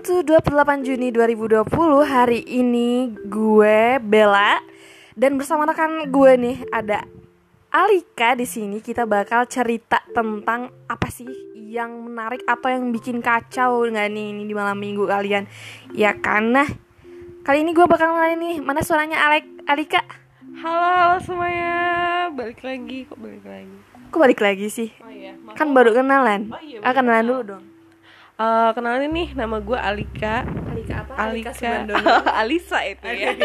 Welcome to 28 Juni 2020 Hari ini gue Bella Dan bersama rekan gue nih ada Alika di sini. Kita bakal cerita tentang apa sih yang menarik atau yang bikin kacau nggak nih ini di malam minggu kalian? Ya karena kali ini gue bakal ngenalin nih mana suaranya Alek Alika? Halo, halo semuanya, balik lagi kok balik lagi. kok balik lagi sih? Oh iya, kan baru kenalan. Oh iya, ah kenalan kenal. dulu dong Eh, kenalin nih, nama gue Alika. Alika apa Alika, Alisa itu ya.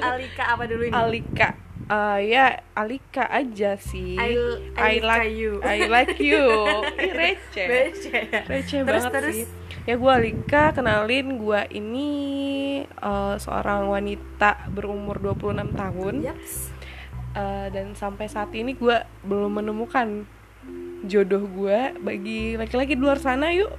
Alika apa dulu ini Alika. Eh, ya Alika aja sih. I- I like like you. I like you. Ih, receh. Receh. Receh Terus, banget terus? sih. Ya gue Alika, kenalin gue ini eh, seorang wanita berumur 26 tahun. Yaps. Eh, dan sampai saat ini gue belum menemukan jodoh gue bagi laki-laki di luar sana yuk.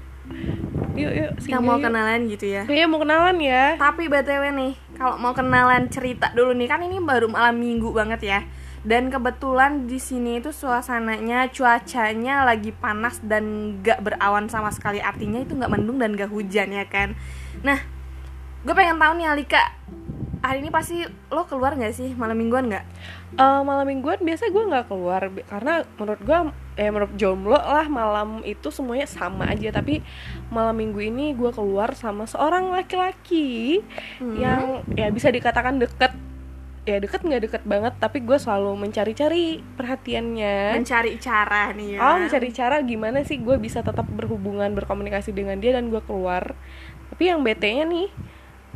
Yuk yuk yang singgah mau yuk. kenalan gitu ya. Iya mau kenalan ya. Tapi btw nih kalau mau kenalan cerita dulu nih kan ini baru malam minggu banget ya. Dan kebetulan di sini itu suasananya cuacanya lagi panas dan gak berawan sama sekali. Artinya itu nggak mendung dan gak hujan ya kan? Nah gue pengen tahu nih Alika hari ini pasti lo keluar nggak sih? Malam mingguan nggak? Eh, malam mingguan biasa gue nggak keluar karena menurut gue eh menurut jomblo lah malam itu semuanya sama aja tapi malam minggu ini gue keluar sama seorang laki-laki Hmm. yang ya bisa dikatakan deket ya deket nggak deket banget tapi gue selalu mencari-cari perhatiannya mencari cara nih ya Oh, mencari cara gimana sih gue bisa tetap berhubungan berkomunikasi dengan dia dan gue keluar. Tapi yang bete-nya nih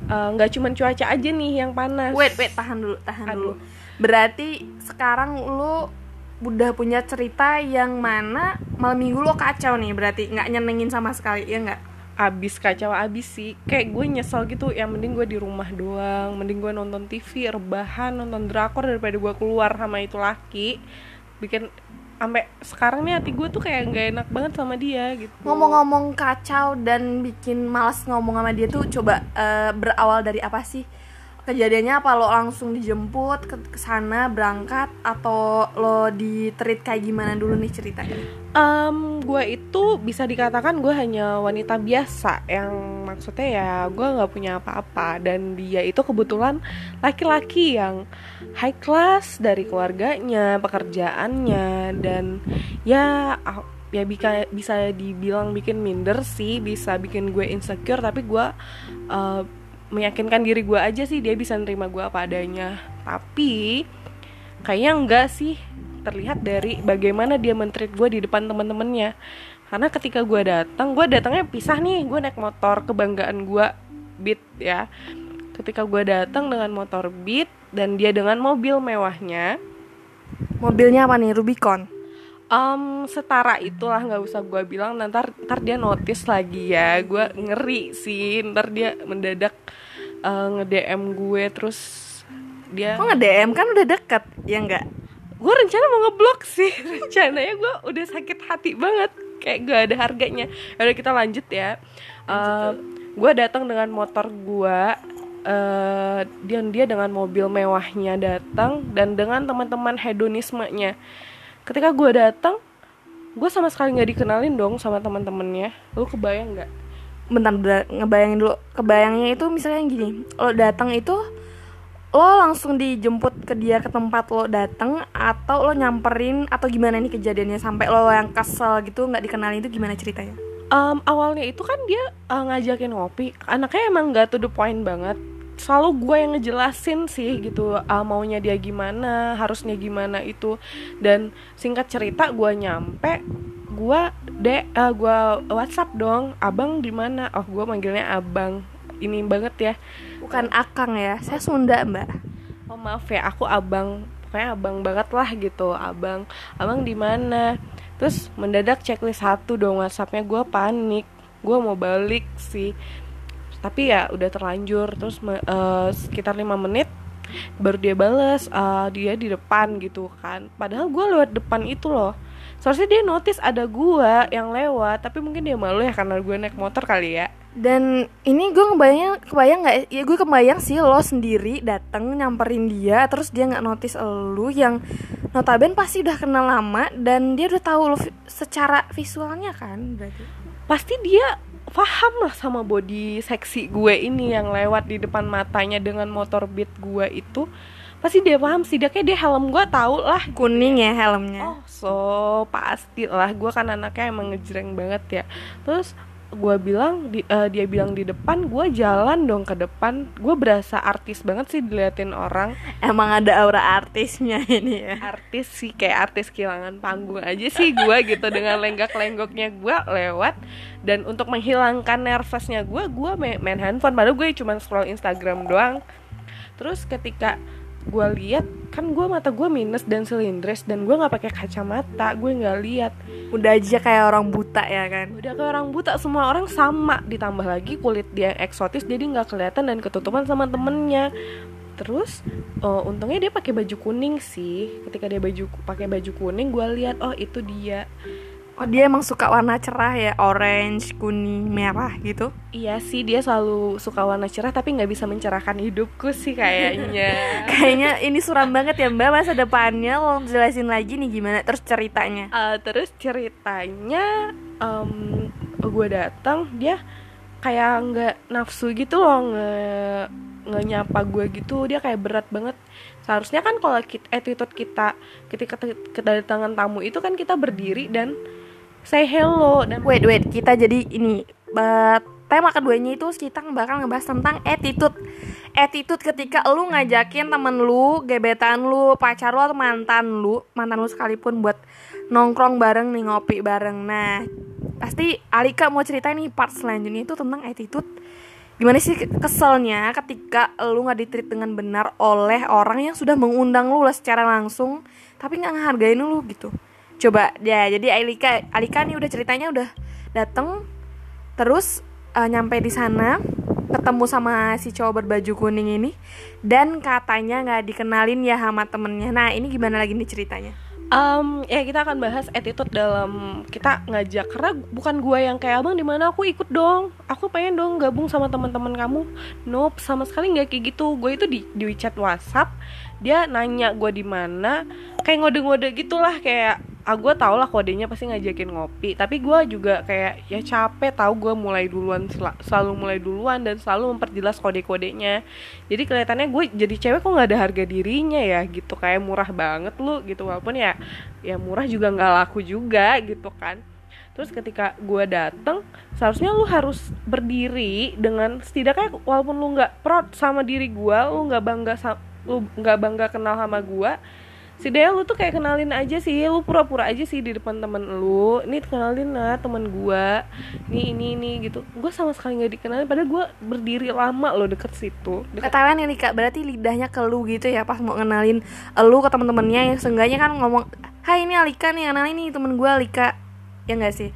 eh, nggak cuman cuaca aja nih yang panas. wait wait tahan dulu tahan Aduh. dulu berarti sekarang lo udah punya cerita yang mana malam minggu lo kacau nih berarti nggak nyenengin sama sekali ya nggak Abis kacau abis sih. Kayak gue nyesel gitu. Ya mending gue di rumah doang. Mending gue nonton TV, rebahan, nonton drakor daripada gue keluar sama itu laki. Bikin sampai sekarang nih hati gue tuh kayak nggak enak banget sama dia gitu. ngomong-ngomong kacau dan bikin malas ngomong sama dia tuh coba eh, berawal dari apa sih kejadiannya apa? Lo langsung dijemput ke sana berangkat atau lo diterit kayak gimana dulu nih ceritanya? Um, gue itu bisa dikatakan gue hanya wanita biasa. Yang maksudnya ya gue nggak punya apa-apa. Dan dia itu kebetulan laki-laki yang high class dari keluarganya, pekerjaannya. Dan ya ah, ya bisa bisa dibilang bikin minder sih, bisa bikin gue insecure. Tapi gue uh, meyakinkan diri gue aja sih dia bisa nerima gue apa adanya. Tapi kayaknya enggak sih. Terlihat dari bagaimana dia mentreat gue di depan teman-temannya. Karena ketika gue datang gue datangnya pisah nih. Gue naik motor kebanggaan gue beat ya. Ketika gue datang dengan motor beat dan dia dengan mobil mewahnya. Mobilnya apa nih? Rubicon um, setara itulah nggak usah gue bilang. Ntar ntar dia notice lagi ya. Gue ngeri sih. Ntar dia mendadak uh, nge DM gue. Terus dia kok nge DM kan udah deket ya nggak? Gue rencana mau ngeblok sih. Rencananya gue udah sakit hati banget. Kayak gak ada harganya. Udah kita lanjut ya. Gue datang dengan motor gue eh dan dia dengan mobil mewahnya datang. Dan dengan teman-teman hedonismenya ketika gue datang gue sama sekali nggak dikenalin dong sama teman-temannya. Lu kebayang nggak? Bentar ngebayangin dulu. Kebayangnya itu misalnya gini lo datang itu lo langsung dijemput ke dia ke tempat lo datang atau lo nyamperin atau gimana nih kejadiannya? Sampai lo yang kesel gitu nggak dikenalin itu gimana ceritanya? Em, awalnya itu kan dia eh, ngajakin ngopi. Anaknya emang nggak to the point banget selalu gue yang ngejelasin sih gitu eh, maunya dia gimana harusnya gimana itu. Dan singkat cerita gue nyampe gue de eh, gue WhatsApp dong abang di mana? Oh gue manggilnya abang. Ini banget ya. Bukan akang ya saya Sunda mbak. Oh maaf ya aku abang. Pokoknya abang banget lah gitu abang. Abang di mana? Terus mendadak checklist satu dong whatsappnya. Gue panik gue mau balik sih tapi ya udah terlanjur. Terus eh, sekitar lima menit baru dia bales eh, dia di depan gitu kan. Padahal gue lewat depan itu loh. Seharusnya dia notice ada gue yang lewat tapi mungkin dia malu ya karena gue naik motor kali ya. Dan ini gue kebayang kebayang nggak? Ya gue kebayang sih lo sendiri dateng nyamperin dia terus dia nggak notice lu yang notaben pasti udah kenal lama dan dia udah tahu lo secara visualnya kan berarti. Pasti dia paham lah sama body seksi gue ini yang lewat di depan matanya dengan motor beat gue itu. Pasti dia paham sih dia kayak dia helm gue tau lah. Kuning ya helmnya. Oh so pasti lah. Gue kan anaknya emang ngejreng banget ya. Terus gue bilang di, uh, dia bilang di depan gue jalan dong ke depan. Gue berasa artis banget sih diliatin orang. Emang ada aura artisnya ini ya? Artis sih kayak artis kehilangan panggung aja sih gue gitu. Dengan lenggak-lenggoknya gue lewat. Dan untuk menghilangkan nervousnya gue gue main handphone. Padahal gue cuma scroll Instagram doang. Terus ketika gue lihat kan gue mata gue minus dan silindris dan gue nggak pakai kacamata gue nggak lihat. Udah aja kayak orang buta ya kan? Udah kayak orang buta semua orang sama. Ditambah lagi kulit dia eksotis jadi nggak kelihatan dan ketutupan sama temennya. Terus uh, untungnya dia pakai baju kuning sih. Ketika dia baju pakai baju kuning gue lihat oh itu dia Oh dia emang suka warna cerah ya? Orange, kuning, merah gitu? Iya sih dia selalu suka warna cerah Tapi nggak bisa mencerahkan hidupku sih kayaknya. Kayaknya ini suram banget ya mbak Masa depannya lo jelasin lagi nih gimana Terus ceritanya? Uh, Terus ceritanya um, Gue datang dia kayak nggak nafsu gitu loh nge nggak nyapa gue gitu. Dia kayak berat banget. Seharusnya kan kalau attitude kita ketika kedatangan tamu itu kan kita berdiri dan say hello dan wait wait kita jadi ini but, tema keduanya itu kita bakal ngebahas tentang attitude. Attitude ketika lu ngajakin temen lu gebetan lu pacar lu atau mantan lu mantan lu sekalipun buat nongkrong bareng nih ngopi bareng. Nah pasti Alika mau cerita nih part selanjutnya itu tentang attitude. Gimana sih keselnya ketika lu nggak ditreat dengan benar oleh orang yang sudah mengundang lu lah secara langsung tapi nggak ngehargain lu gitu coba ya jadi Alika Alika nih udah ceritanya udah dateng terus uh, nyampe di sana ketemu sama si cowok berbaju kuning ini dan katanya nggak dikenalin ya sama temennya. Nah ini gimana lagi nih ceritanya? Um, ya kita akan bahas attitude dalam kita ngajak. Karena bukan gue yang kayak abang di mana aku ikut dong. Aku pengen dong gabung sama teman-teman kamu. Nope sama sekali nggak kayak gitu. Gue itu di di WeChat WhatsApp dia nanya gue di mana kayak ngode-ngode gitulah kayak ah gue tau lah kodenya pasti ngajakin ngopi. Tapi gue juga kayak ya capek tahu gue mulai duluan sel selalu mulai duluan dan selalu memperjelas kode-kodenya. Jadi kelihatannya gue jadi cewek kok nggak ada harga dirinya ya gitu. Kayak murah banget lu gitu. Walaupun ya ya murah juga nggak laku juga gitu kan. Terus ketika gue dateng seharusnya lu harus berdiri dengan setidaknya walaupun lu nggak proud sama diri gue lu nggak bangga lu nggak bangga kenal sama gue si Dea lu tuh kayak kenalin aja sih lu pura-pura aja sih di depan temen lu. Ini kenalin lah temen gua. Ini ini ini gitu. Gue sama sekali nggak dikenalin padahal gue berdiri lama lo deket situ. Deket... ketahuan ini kak berarti lidahnya ke lu gitu ya pas mau kenalin lu ke temen-temennya. Yang seenggaknya kan ngomong hai ini Alika nih kenalin nih temen gue Alika. Ya nggak sih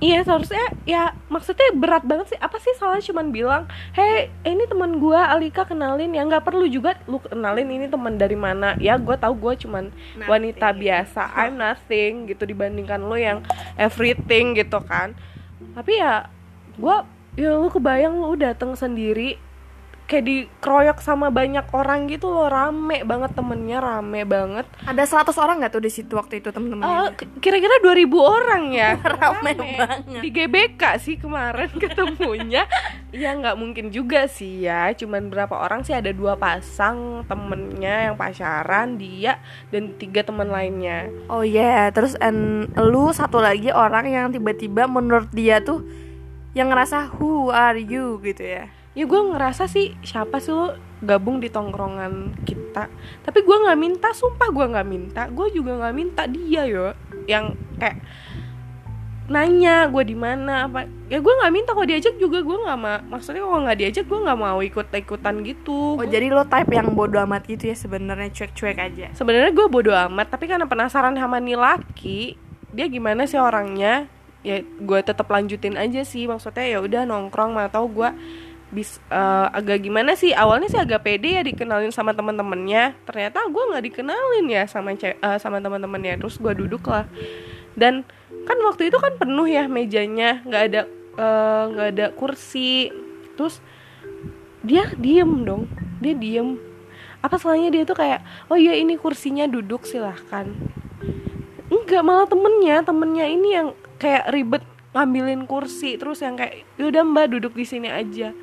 Iya seharusnya ya maksudnya berat banget sih. Apa sih salah cuman bilang hei ini teman gue Alika kenalin ya. Nggak perlu juga lu kenalin ini teman dari mana. Ya gue tahu gue cuman nothing. wanita biasa. I'm nothing gitu dibandingkan lo yang everything gitu kan. Tapi ya gue ya lu kebayang lu datang sendiri kayak dikeroyok sama banyak orang gitu loh. Rame banget temennya rame banget. Ada 100 orang nggak tuh di situ waktu itu temen-temen uh, kira-kira 2000 orang ya? Rame, rame. banget. Di GBK sih kemarin ketemunya. Ya nggak mungkin juga sih ya. Cuman berapa orang sih? Ada dua pasang temennya yang pacaran dia dan tiga teman lainnya. Oh iya yeah. terus and lu satu lagi orang yang tiba-tiba menurut dia tuh yang ngerasa who are you? gitu ya ya gue ngerasa sih siapa sih lo gabung di tongkrongan kita? Tapi gue nggak minta sumpah gue nggak minta. Gue juga nggak minta dia yo. Yang kayak nanya gue di mana apa. Ya gue nggak minta kok diajak juga. Gue nggak mau maksudnya kalau nggak diajak gue nggak mau ikut ikutan gitu. Oh jadi lo type yang bodoh amat gitu ya sebenarnya cuek-cuek aja? Sebenarnya gue bodoh amat tapi karena penasaran sama nih laki dia gimana sih orangnya? Ya gue tetap lanjutin aja sih. Maksudnya ya udah nongkrong mau tau gue bis uh, agak gimana sih? Awalnya sih agak pede ya dikenalin sama teman-temannya ternyata gue nggak dikenalin ya sama uh, sama teman-temannya terus gue duduk lah. Dan kan waktu itu kan penuh ya mejanya. Nggak ada eh, nggak uh, ada kursi. Terus dia diem dong. Dia diem. Apa salahnya dia tuh kayak oh iya ini kursinya duduk silahkan. Enggak malah temennya temennya ini yang kayak ribet ngambilin kursi. Terus yang kayak yaudah mbak duduk di sini aja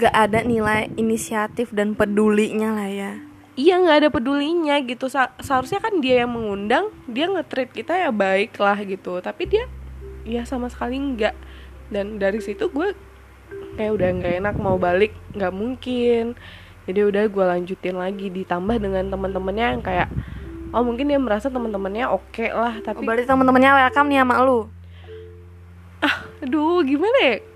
gak ada nilai inisiatif dan pedulinya lah ya. Iya nggak ada pedulinya gitu. Seharusnya kan dia yang mengundang dia nge-treat kita ya baik lah gitu. Tapi dia ya sama sekali nggak. Dan dari situ gue kayak udah nggak enak mau balik nggak mungkin. Jadi udah gue lanjutin lagi ditambah dengan teman-temannya yang kayak oh mungkin dia merasa teman-temannya oke lah oh, tapi berarti teman-temannya welcome nih sama lu? Aduh gimana ya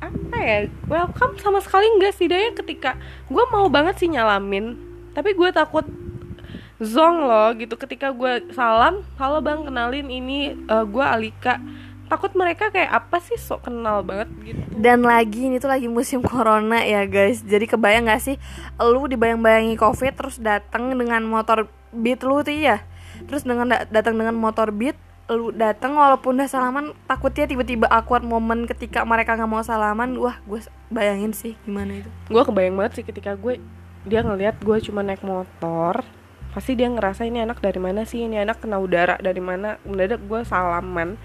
apa ya? Welcome sama sekali enggak sih daya? Ketika gue mau banget sih nyalamin tapi gue takut zong loh gitu. Ketika gue salam halo bang kenalin ini uh, gue Alika. Takut mereka kayak apa sih sok kenal banget? Gitu. Dan lagi ini tuh lagi musim corona ya guys. Jadi kebayang gak sih lu dibayang-bayangi covid terus datang dengan motor beat lu tuh ya terus dengan da- datang dengan motor beat lu datang walaupun udah salaman takutnya tiba-tiba awkward momen ketika mereka nggak mau salaman wah gue bayangin sih gimana itu. Gue kebayang banget sih ketika gue dia ngelihat gue cuma naik motor pasti dia ngerasa ini anak dari mana sih ini anak kena udara dari mana mendadak gue salaman.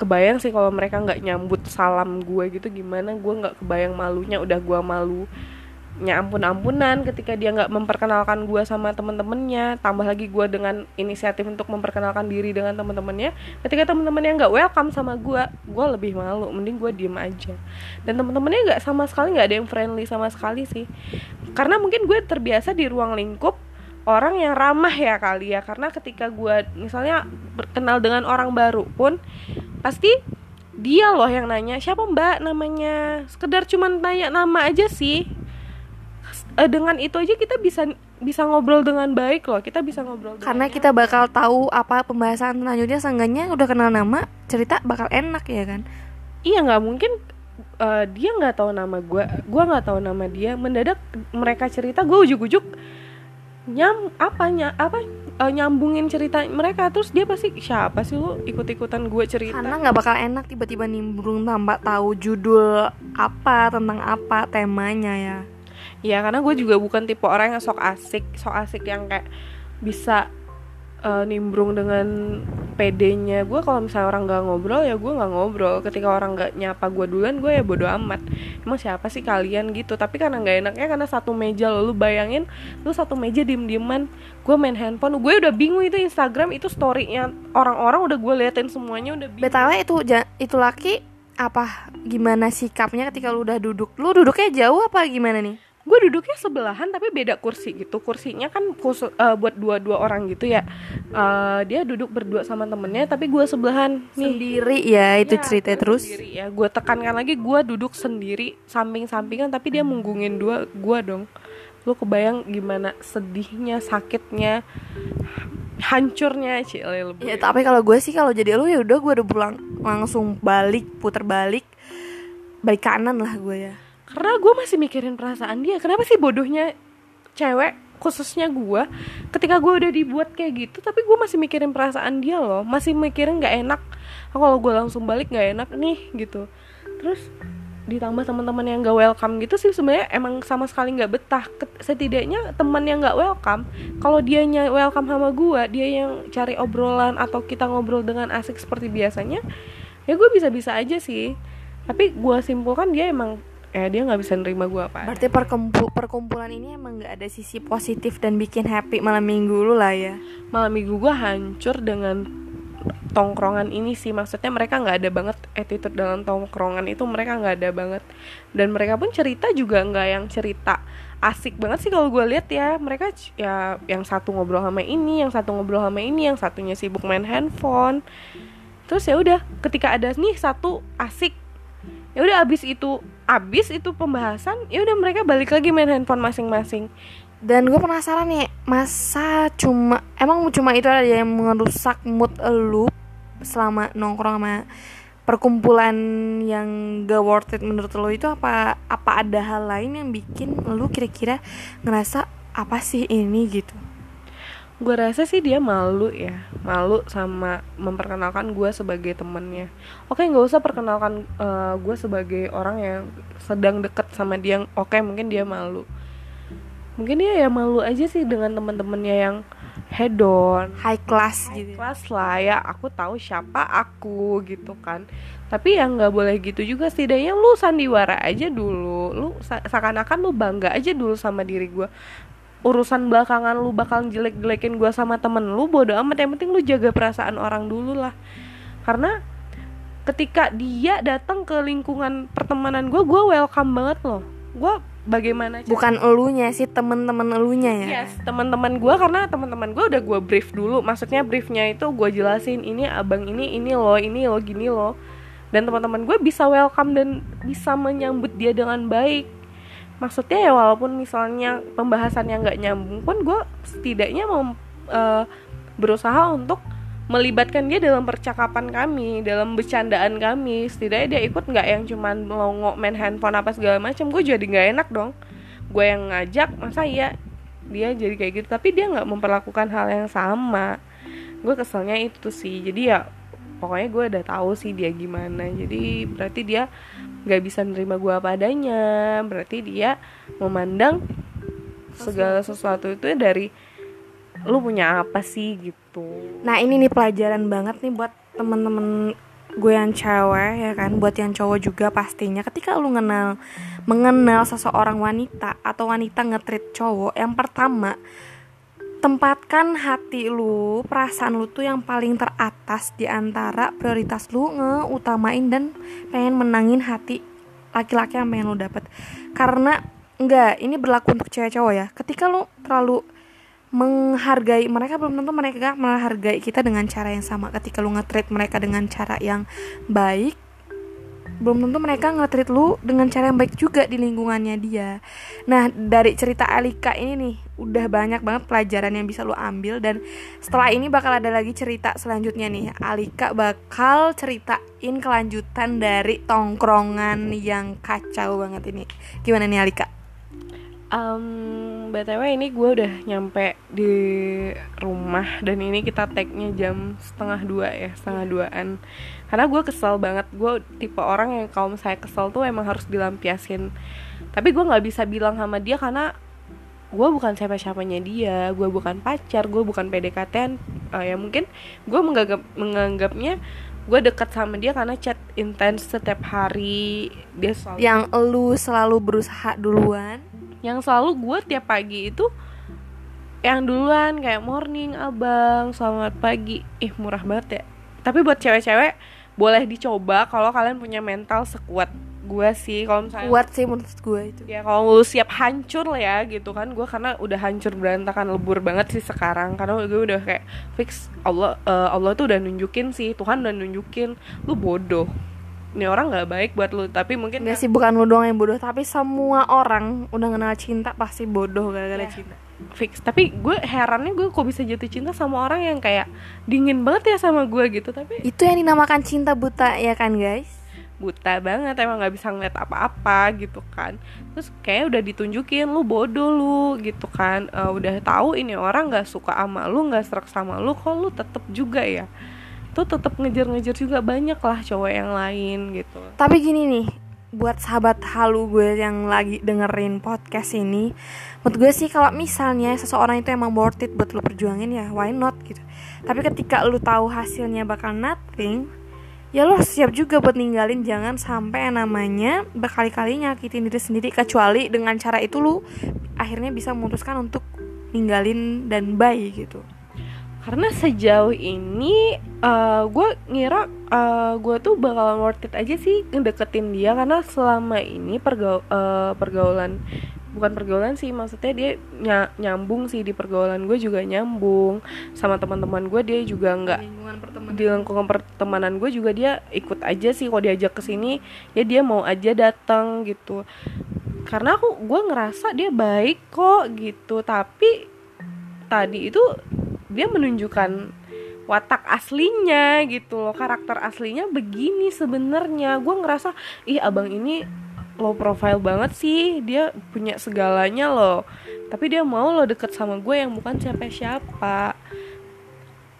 Kebayang sih kalau mereka nggak nyambut salam gue gitu gimana gue nggak kebayang malunya udah gue malu nya ampun ampunan ketika dia nggak memperkenalkan gue sama temen-temennya tambah lagi gue dengan inisiatif untuk memperkenalkan diri dengan temen-temennya ketika temen-temennya nggak welcome sama gue gue lebih malu mending gue diem aja. Dan temen-temennya nggak sama sekali nggak ada yang friendly sama sekali sih. Karena mungkin gue terbiasa di ruang lingkup orang yang ramah ya kali ya karena ketika gue misalnya berkenal dengan orang baru pun pasti dia loh yang nanya siapa mbak namanya? Sekedar cuman tanya nama aja sih Eh, dengan itu aja kita bisa bisa ngobrol dengan baik loh. Kita bisa ngobrol dengan karena kita bakal tahu apa pembahasan selanjutnya seenggaknya udah kenal nama cerita bakal enak ya kan? Iya nggak mungkin eh, dia nggak tahu nama gue gue nggak tahu nama dia. Mendadak mereka cerita gue ujuk-ujuk nyam apanya apa eh, nyambungin cerita mereka. Terus dia pasti siapa sih lu? Ikut-ikutan gue cerita. Karena nggak bakal enak tiba-tiba nimbrung tanpa tahu judul apa tentang apa temanya ya Ya karena gue juga bukan tipe orang yang sok asik Sok asik yang kayak bisa eh, nimbrung dengan PD-nya Gue kalau misalnya orang gak ngobrol ya gue gak ngobrol. Ketika orang gak nyapa gue duluan gue ya bodo amat. Emang siapa sih kalian gitu? Tapi karena gak enaknya karena satu meja lo Lu bayangin lu satu meja diem-dieman Gue main handphone. Gue udah bingung itu Instagram itu story-nya Orang-orang udah gue liatin semuanya udah bingung. Btw itu itu laki apa gimana sikapnya ketika lu udah duduk? Lu duduknya jauh apa gimana nih gue duduknya sebelahan tapi beda kursi gitu. Kursinya kan khusus eh, buat dua-dua orang gitu ya. Eh, dia duduk berdua sama temennya tapi gue sebelahan nih. Sendiri ya itu Ya, cerita terus. sendiri ya. Gue tekankan lagi gue duduk sendiri samping-sampingan tapi dia menggungin dua gue dong. Lu kebayang gimana sedihnya sakitnya hancurnya cile lebih. Ya tapi kalau gue sih kalau jadi lu ya udah gue udah pulang langsung balik puter balik. Balik kanan lah gue ya karena gue masih mikirin perasaan dia. Kenapa sih bodohnya cewek khususnya gue ketika gue udah dibuat kayak gitu tapi gue masih mikirin perasaan dia loh. Masih mikirin nggak enak. Kalau gue langsung balik nggak enak nih gitu. Terus ditambah teman-teman yang gak welcome gitu sih sebenarnya emang sama sekali nggak betah. Setidaknya teman yang nggak welcome kalau dianya welcome sama gue dia yang cari obrolan atau kita ngobrol dengan asik seperti biasanya ya gue bisa-bisa aja sih. Tapi gue simpulkan dia emang eh dia nggak bisa nerima gue apa berarti perkumpul perkumpulan ini emang nggak ada sisi positif dan bikin happy malam minggu lu lah ya? Malam minggu gue hancur dengan tongkrongan ini sih. Maksudnya mereka nggak ada banget attitude dalam tongkrongan itu mereka nggak ada banget. Dan mereka pun cerita juga nggak yang cerita asik banget sih kalau gue lihat ya. Mereka ya yang satu ngobrol sama ini yang satu ngobrol sama ini yang satunya sibuk main handphone. Terus ya udah ketika ada nih satu asik ya udah abis itu abis itu pembahasan ya udah mereka balik lagi main handphone masing-masing. Dan gue penasaran nih masa cuma emang cuma itu aja yang merusak mood lu selama nongkrong sama perkumpulan yang gak worth it menurut lo itu apa apa ada hal lain yang bikin lu kira-kira ngerasa apa sih ini? gitu gue rasa sih dia malu ya. Malu sama memperkenalkan gue sebagai temennya. Oke nggak usah perkenalkan gue sebagai orang yang sedang deket sama dia. Oke mungkin dia malu. Mungkin dia ya malu aja sih dengan teman-temannya yang hedon high class high gitu. class lah ya. Aku tahu siapa aku gitu kan. Tapi yang nggak boleh gitu juga. Setidaknya lu sandiwara aja dulu. Lu seakan-akan lu bangga aja dulu sama diri gue urusan belakangan lu bakal jelek-jelekin gue sama temen lu bodo amat yang penting lu jaga perasaan orang dulu lah karena ketika dia datang ke lingkungan pertemanan gue gue welcome banget loh gue bagaimana cara- bukan elunya sih temen-temen elunya ya Yes, teman-teman gue karena teman-teman gue udah gue brief dulu. Maksudnya briefnya itu gue jelasin ini abang ini ini loh ini loh gini loh. Dan teman-teman gue bisa welcome dan bisa menyambut dia dengan baik. Maksudnya ya walaupun misalnya pembahasannya nggak nyambung pun gue setidaknya mau eh, berusaha untuk melibatkan dia dalam percakapan kami, dalam bercandaan kami. Setidaknya dia ikut nggak yang cuman melongo main handphone apa segala macam. Gue jadi nggak enak dong. Gue yang ngajak, masa iya dia jadi kayak gitu. Tapi dia nggak memperlakukan hal yang sama. Gue keselnya itu sih. Jadi ya pokoknya gue udah tahu sih dia gimana. Jadi berarti dia nggak bisa nerima gue apa adanya. Berarti dia memandang segala sesuatu itu dari lu punya apa sih gitu. Nah ini nih pelajaran banget nih buat temen-temen gue yang cewek ya kan buat yang cowok juga pastinya ketika lu kenal mengenal seseorang wanita atau wanita ngetrit cowok yang pertama tempatkan hati lu perasaan lu tuh yang paling teratas di antara prioritas lu ngeutamain dan pengen menangin hati laki-laki yang pengen lu dapet. Karena enggak ini berlaku untuk cewek cowok ya. Ketika lu terlalu menghargai mereka belum tentu mereka menghargai kita dengan cara yang sama. Ketika lu nge-treat mereka dengan cara yang baik belum tentu mereka nge-treat lu dengan cara yang baik juga di lingkungannya dia. Nah dari cerita Alika ini nih udah banyak banget pelajaran yang bisa lu ambil dan setelah ini bakal ada lagi cerita selanjutnya nih. Alika bakal ceritain kelanjutan dari tongkrongan yang kacau banget ini. Gimana nih Alika? Um, btw ini gue udah nyampe di rumah dan ini kita tagnya jam setengah dua ya setengah duaan karena gue kesel banget. Gue tipe orang yang kalau saya kesel tuh emang harus dilampiasin. Tapi gue nggak bisa bilang sama dia karena gue bukan siapa siapanya dia. Gue bukan pacar gue bukan PDKT uh, ya mungkin gue menganggap menganggapnya gue dekat sama dia karena chat intens setiap hari. Dia selalu yang lu selalu berusaha duluan? Yang selalu gue tiap pagi itu yang duluan kayak morning abang. Selamat pagi. Ih murah banget ya. Tapi buat cewek-cewek boleh dicoba kalau kalian punya mental sekuat gue sih kalau misalnya kuat sih menurut gue itu. Ya kalau lu siap hancur lah ya gitu kan. Gue karena udah hancur berantakan lebur banget sih sekarang. Karena gue udah kayak fix Allah eh, Allah tuh udah nunjukin sih Tuhan udah nunjukin. Lu bodoh ini orang nggak baik buat lu tapi mungkin Enggak sih bukan lu doang yang bodoh Tapi semua orang udah kenal cinta pasti bodoh gara-gara Iya. cinta. Fix. Tapi gue herannya gue kok bisa jatuh cinta sama orang yang kayak dingin banget ya sama gue gitu tapi Itu yang dinamakan cinta buta ya kan guys? Buta banget emang nggak bisa ngeliat apa-apa gitu kan. Terus kayak udah ditunjukin lu bodoh lu gitu kan. Eh, udah tahu ini orang nggak suka sama lu nggak serak sama lu kok lu tetep juga ya tuh tetep ngejar-ngejar juga banyak lah cowok yang lain gitu. Tapi gini nih Buat sahabat halu gue yang lagi dengerin podcast ini Menurut gue sih kalau misalnya seseorang itu emang worth it buat lu perjuangin ya why not gitu. Tapi ketika lu tahu hasilnya bakal nothing Ya lo siap juga buat ninggalin Jangan sampai yang namanya berkali-kali nyakitin diri sendiri Kecuali dengan cara itu lu akhirnya bisa memutuskan untuk ninggalin dan bye gitu karena sejauh ini eh, gue ngira eh, gue tuh bakalan worth it aja sih ngedeketin dia. Karena selama ini pergau eh, pergaulan bukan pergaulan sih maksudnya dia ny- nyambung sih di pergaulan gue juga nyambung. Sama teman-teman gue dia juga nggak di lingkungan pertemanan. gue juga dia ikut aja sih. Kalau diajak ke sini ya dia mau aja datang gitu. Karena aku gue ngerasa dia baik kok gitu. Tapi tadi itu dia menunjukkan watak aslinya gitu loh karakter aslinya begini sebenarnya. Gue ngerasa ih abang ini low profile banget sih. Dia punya segalanya loh. Tapi dia mau lo deket sama gue yang bukan siapa-siapa.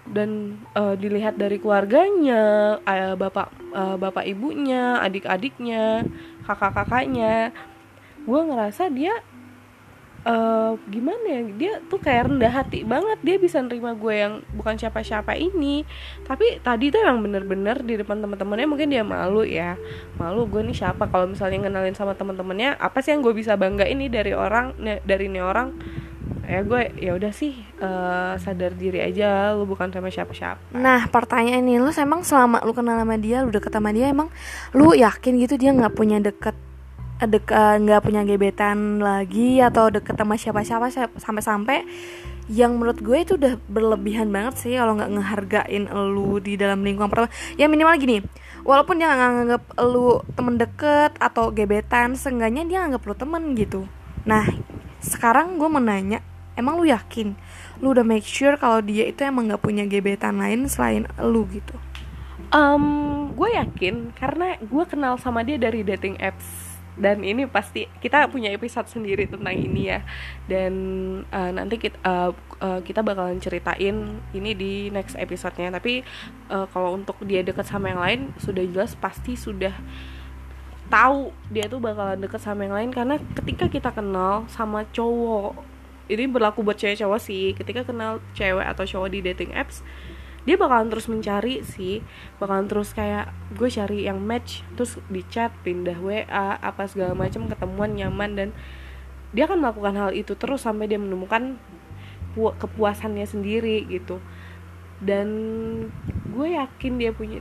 Dan eh, dilihat dari keluarganya eh, bapak eh, bapak ibunya adik-adiknya kakak-kakaknya gue ngerasa dia uh, gimana ya dia tuh kayak rendah hati banget dia bisa nerima gue yang bukan siapa-siapa ini. Tapi tadi tuh yang bener-bener di depan teman-temannya mungkin dia malu ya. Malu gue nih siapa? Kalau misalnya ngenalin sama teman-temannya apa sih yang gue bisa bangga ini dari orang dari ini orang? Ya gue ya udah sih uh, sadar diri aja lu bukan sama siapa-siapa. Nah pertanyaan ini lu emang selama lu kenal sama dia lu deket sama dia emang lu yakin gitu dia nggak punya deket dek eh, nggak punya gebetan lagi atau deket sama siapa-siapa sampai-sampai yang menurut gue itu udah berlebihan banget sih kalau nggak ngehargain lu di dalam lingkungan. Pertama ya minimal gini walaupun dia nggak nganggap lu temen deket atau gebetan seenggaknya dia nganggap lu temen gitu. Nah sekarang gue mau nanya emang lu yakin? Lu udah make sure kalau dia itu emang nggak punya gebetan lain selain lu gitu? Um, gue yakin karena gue kenal sama dia dari dating apps dan ini pasti kita punya episode sendiri tentang ini ya. Dan uh, nanti kita uh, uh, kita bakalan ceritain ini di next episodenya. Tapi uh, kalau untuk dia deket sama yang lain sudah jelas pasti sudah tahu dia tuh bakalan deket sama yang lain. Karena ketika kita kenal sama cowok ini berlaku buat cewek cowok sih. Ketika kenal cewek atau cowok di dating apps dia bakalan terus mencari sih bakalan terus kayak gue cari yang match terus di chat pindah wa apa segala macam ketemuan nyaman dan dia akan melakukan hal itu terus sampai dia menemukan pu kepuasannya sendiri gitu. Dan gue yakin dia punya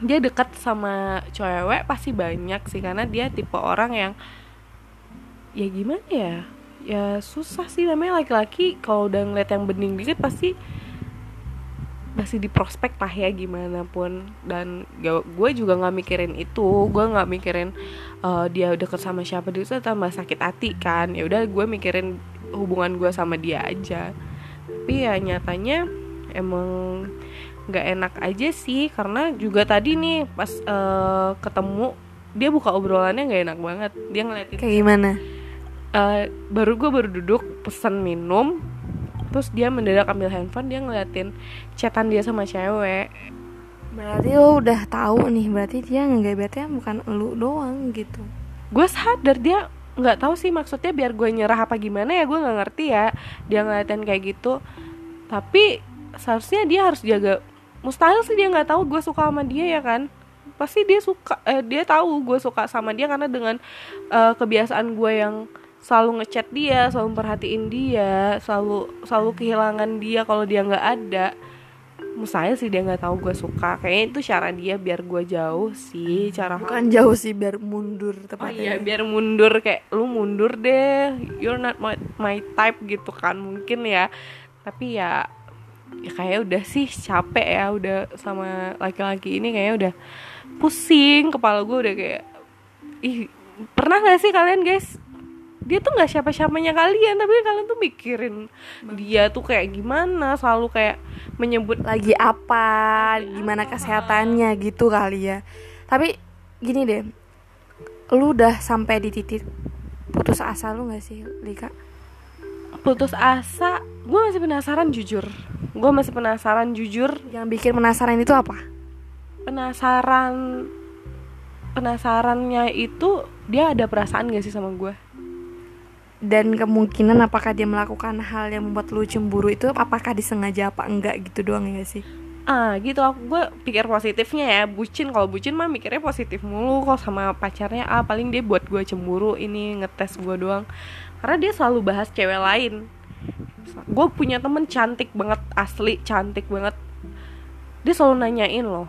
dia dekat sama cewek pasti banyak sih karena dia tipe orang yang ya gimana ya? Ya susah sih namanya laki-laki kalau udah ngeliat yang bening dikit pasti masih di prospek lah ya gimana pun. Dan gue juga nggak mikirin itu. Gue nggak mikirin uh, dia deket sama siapa. Dia tambah sakit hati kan. Ya udah gue mikirin hubungan gue sama dia aja. Tapi ya nyatanya emang nggak enak aja sih. Karena juga tadi nih pas uh, ketemu dia buka obrolannya nggak enak banget. Dia ngeliatin kayak gimana? uh, baru gue baru duduk pesen minum terus dia mendadak ambil handphone dia ngeliatin chatan dia sama cewek. Berarti lo udah tahu nih berarti dia ngegebetnya bukan lu doang gitu. Gue sadar dia nggak tahu sih maksudnya biar gue nyerah apa gimana ya gue nggak ngerti ya. Dia ngeliatin kayak gitu. Tapi seharusnya dia harus jaga mustahil sih dia nggak tahu gue suka sama dia ya kan. Pasti dia suka eh, dia tahu gue suka sama dia karena dengan uh, kebiasaan gue yang selalu ngechat dia selalu perhatiin dia selalu selalu kehilangan dia kalau dia nggak ada. Saya sih dia nggak tahu gue suka. Kayaknya itu cara dia biar gue jauh sih cara bukan jauh sih biar mundur tepatnya. Oh iya biar mundur kayak lu mundur deh. You're not my, my type gitu kan mungkin ya. Tapi ya ya kayak udah sih capek ya. Udah sama laki-laki ini kayak udah pusing kepala gue udah kayak ih pernah gak sih kalian guys dia tuh nggak siapa-siapanya kalian tapi kalian tuh mikirin dia tuh kayak gimana selalu kayak menyebut lagi apa gimana kesehatannya gitu kali ya. Tapi gini deh lu udah sampai di titik putus asa lu nggak sih Lika? Putus asa? Gue masih penasaran jujur. Gue masih penasaran jujur. Yang bikin penasaran itu apa? Penasaran penasarannya itu dia ada perasaan gak sih sama gue dan kemungkinan apakah dia melakukan hal yang membuat lu cemburu itu apakah disengaja apa enggak gitu doang ya sih? Ah gitu. Aku gue pikir positifnya ya. Bucin kalau bucin mah mikirnya positif mulu. Kok sama pacarnya ah paling dia buat gue cemburu ini ngetes gue doang. Karena dia selalu bahas cewek lain. Gue punya temen cantik banget asli cantik banget. Dia selalu nanyain loh.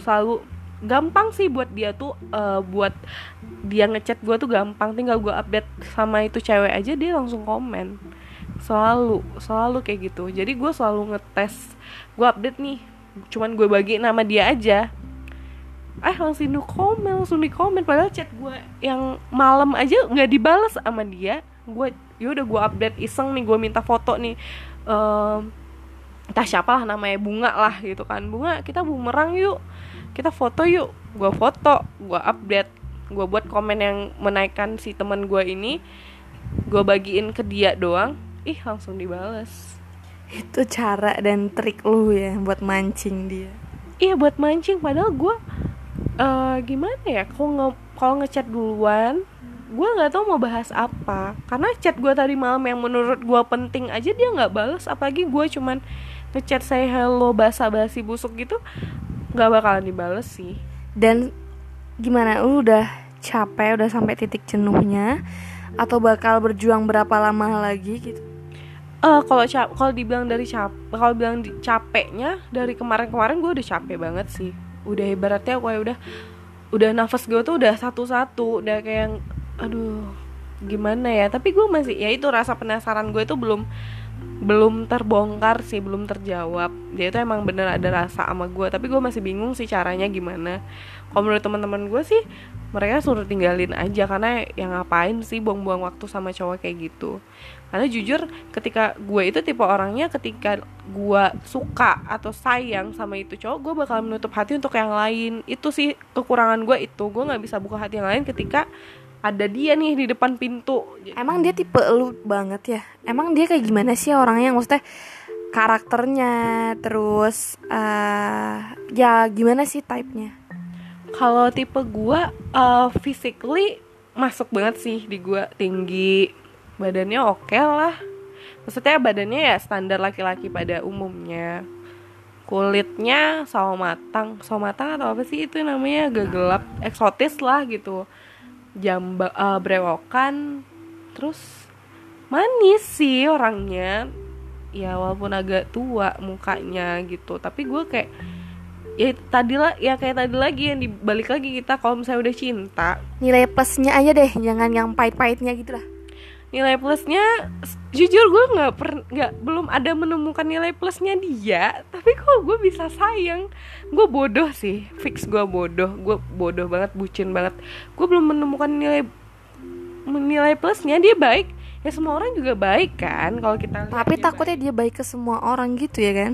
Selalu gampang sih buat dia tuh uh, buat dia ngechat gue tuh gampang tinggal gue update sama itu cewek aja dia langsung komen. Selalu selalu kayak gitu. Jadi gue selalu ngetes gue update nih cuman gue bagi nama dia aja. Eh langsung di komen langsung di komen padahal chat gue yang malam aja nggak dibalas sama dia. Gue yaudah gue update iseng nih gue minta foto nih uh, entah siapa lah namanya bunga lah gitu kan. Bunga kita bumerang yuk kita foto yuk gue foto gue update gue buat komen yang menaikkan si teman gue ini gue bagiin ke dia doang. Ih langsung dibales. Itu cara dan trik lu ya buat mancing dia. Iya buat mancing. Padahal gue uh, gimana ya kalau nge kalau ngechat duluan gue nggak tahu mau bahas apa. Karena chat gue tadi malam yang menurut gue penting aja dia nggak balas apalagi gue cuman ngechat saya hello basa basi busuk gitu nggak bakalan dibales sih. Dan gimana lu udah capek udah sampai titik jenuhnya? Atau bakal berjuang berapa lama lagi gitu? Uh, kalau cap kalau dibilang dari cap kalau bilang di, capeknya dari kemarin-kemarin gue udah capek banget sih. Udah ibaratnya kayak udah udah nafas gue tuh udah satu-satu. Udah kayak yang aduh gimana ya? Tapi gue masih ya itu rasa penasaran gue itu belum belum terbongkar sih belum terjawab. Dia itu emang bener ada rasa sama gue tapi gue masih bingung sih caranya gimana. Kalau menurut teman-teman gue sih mereka suruh tinggalin aja. Karena yang ngapain sih buang-buang waktu sama cowok kayak gitu. Karena jujur ketika gue itu tipe orangnya ketika gue suka atau sayang sama itu cowok gue bakal menutup hati untuk yang lain. Itu sih kekurangan gue itu. Gue nggak bisa buka hati yang lain ketika ada dia nih di depan pintu. Emang dia tipe lu banget ya? Emang dia kayak gimana sih orangnya? Maksudnya karakternya terus uh, ya gimana sih type-nya? Kalau tipe gue uh, physically masuk banget sih di gue tinggi badannya oke okay lah. Maksudnya badannya ya standar laki-laki pada umumnya. Kulitnya sawo matang. Sawo matang atau apa sih itu namanya? Agak gelap. Eksotis lah gitu jam uh, brewokan terus manis sih orangnya. Ya walaupun agak tua mukanya gitu. Tapi gue kayak ya tadi lah ya kayak tadi lagi yang dibalik lagi kita kalau misalnya udah cinta. Nilai plusnya aja deh jangan yang pahit-pahitnya gitu lah nilai plusnya jujur gue nggak per nggak belum ada menemukan nilai plusnya dia tapi kok gue bisa sayang. Gue bodoh sih fix gue bodoh gue bodoh banget bucin banget. Gue belum menemukan nilai nilai plusnya dia baik. Ya semua orang juga baik kan kalau kita tapi takutnya baik. dia baik ke semua orang gitu ya kan?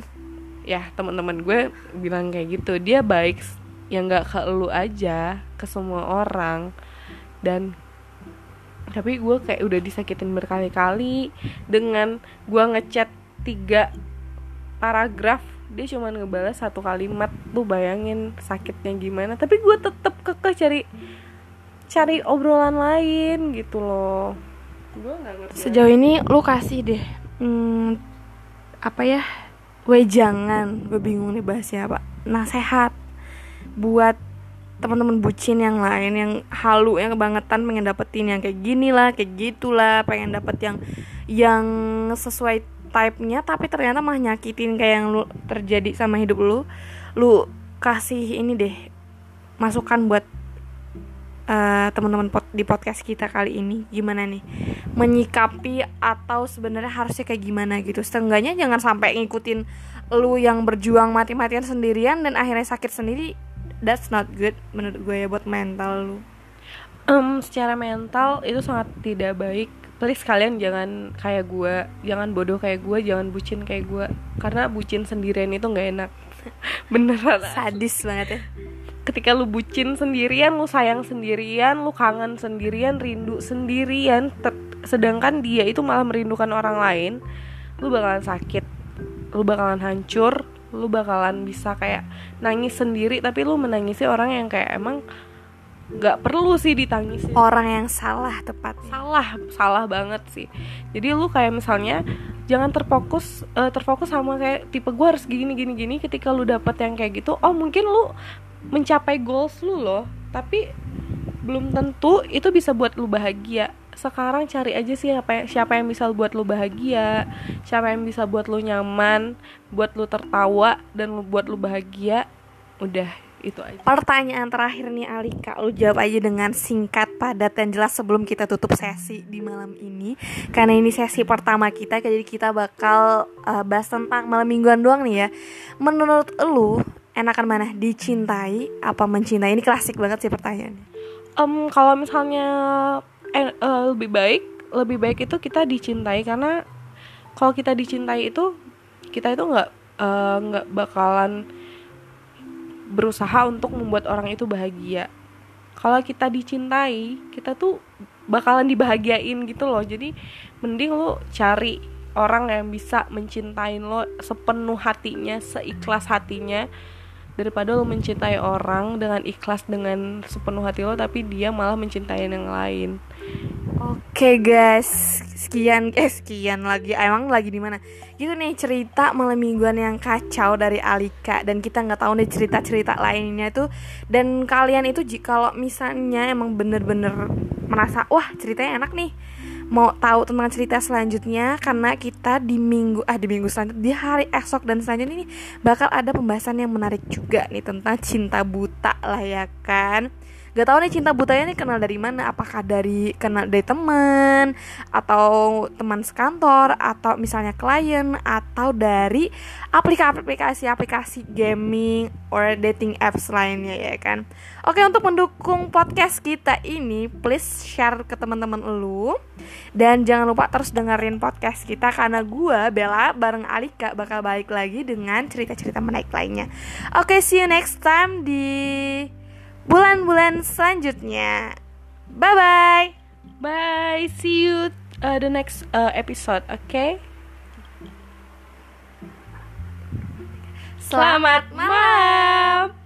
Ya teman-teman gue bilang kayak gitu dia baik yang nggak ke lu aja ke semua orang. Dan tapi gue kayak udah disakitin berkali-kali dengan gue ngechat tiga paragraf dia cuma ngebalas satu kalimat tuh bayangin sakitnya gimana? Tapi gue tetep kekeh cari cari obrolan lain gitu loh. Ngerti sejauh ini lu kasih deh hmm, apa ya jangan gue bingung nih bahasnya apa. Nasehat buat teman-teman bucin yang lain yang halu yang kebangetan pengen dapetin yang kayak gini lah kayak gitulah pengen dapet yang yang sesuai type-nya tapi ternyata mah nyakitin kayak yang lu terjadi sama hidup lu. Lu kasih ini deh masukan buat uh, teman-teman pod, di podcast kita kali ini gimana nih? Menyikapi atau sebenarnya harusnya kayak gimana gitu. Setengahnya jangan sampai ngikutin lu yang berjuang mati-matian sendirian dan akhirnya sakit sendiri that's not good menurut gue ya buat mental lu. Um, secara mental itu sangat tidak baik. Please kalian jangan kayak gue jangan bodoh kayak gue jangan bucin kayak gue. Karena bucin sendirian itu nggak enak. Beneran. Sadis banget ya. Ketika lu bucin sendirian lu sayang sendirian lu kangen sendirian rindu sendirian sedangkan dia itu malah merindukan orang lain lu bakalan sakit. Lu bakalan hancur lu bakalan bisa kayak nangis sendiri tapi lu menangisi orang yang kayak emang nggak perlu sih ditangisi orang yang salah tepat salah salah banget sih. Jadi lu kayak misalnya jangan terfokus uh, terfokus sama kayak tipe gue harus gini gini gini ketika lu dapet yang kayak gitu oh mungkin lu mencapai goals lu loh tapi belum tentu itu bisa buat lu bahagia sekarang cari aja sih apa siapa yang bisa buat lu bahagia siapa yang bisa buat lu nyaman buat lu tertawa dan lu buat lu bahagia. Udah itu aja. Pertanyaan terakhir nih Alika. Lu jawab aja dengan singkat padat dan jelas sebelum kita tutup sesi di malam ini. Karena ini sesi pertama kita jadi kita bakal uh, bahas tentang malam mingguan doang nih ya. Menurut lu enakan mana? Dicintai apa mencintai? Ini klasik banget sih pertanyaannya. Um, kalau misalnya eh, uh, lebih baik lebih baik itu kita dicintai. Karena kalau kita dicintai itu kita itu nggak eh, nggak uh, bakalan berusaha untuk membuat orang itu bahagia. Kalau kita dicintai kita tuh bakalan dibahagiain gitu loh. Jadi mending lo cari orang yang bisa mencintai lo sepenuh hatinya seikhlas hatinya daripada lo mencintai orang dengan ikhlas dengan sepenuh hati lo tapi dia malah mencintai yang lain Oke guys, sekian eh sekian lagi. Emang lagi di mana? Gitu nih cerita malam mingguan yang kacau dari Alika. Dan kita nggak tahu nih cerita-cerita lainnya tuh dan kalian itu kalau misalnya emang bener-bener merasa wah ceritanya enak nih. Mau tahu tentang cerita selanjutnya karena kita di minggu ah di minggu selanjutnya di hari esok dan selanjutnya ini bakal ada pembahasan yang menarik juga nih tentang cinta buta lah ya kan Gak tau nih cinta butanya nih kenal dari mana? Apakah dari kenal dari teman Atau teman sekantor Atau misalnya klien Atau dari aplikasi-aplikasi gaming Or dating apps lainnya ya kan? Oke untuk mendukung podcast kita ini Please share ke teman-teman lu. Dan jangan lupa terus dengerin podcast kita Karena gue Bella bareng Alika Bakal balik lagi dengan cerita-cerita menaik lainnya. Oke see you next time di bulan-bulan selanjutnya. Bye bye. Bye. See you uh, the next uh, episode. Oke. Okay? Selamat malam.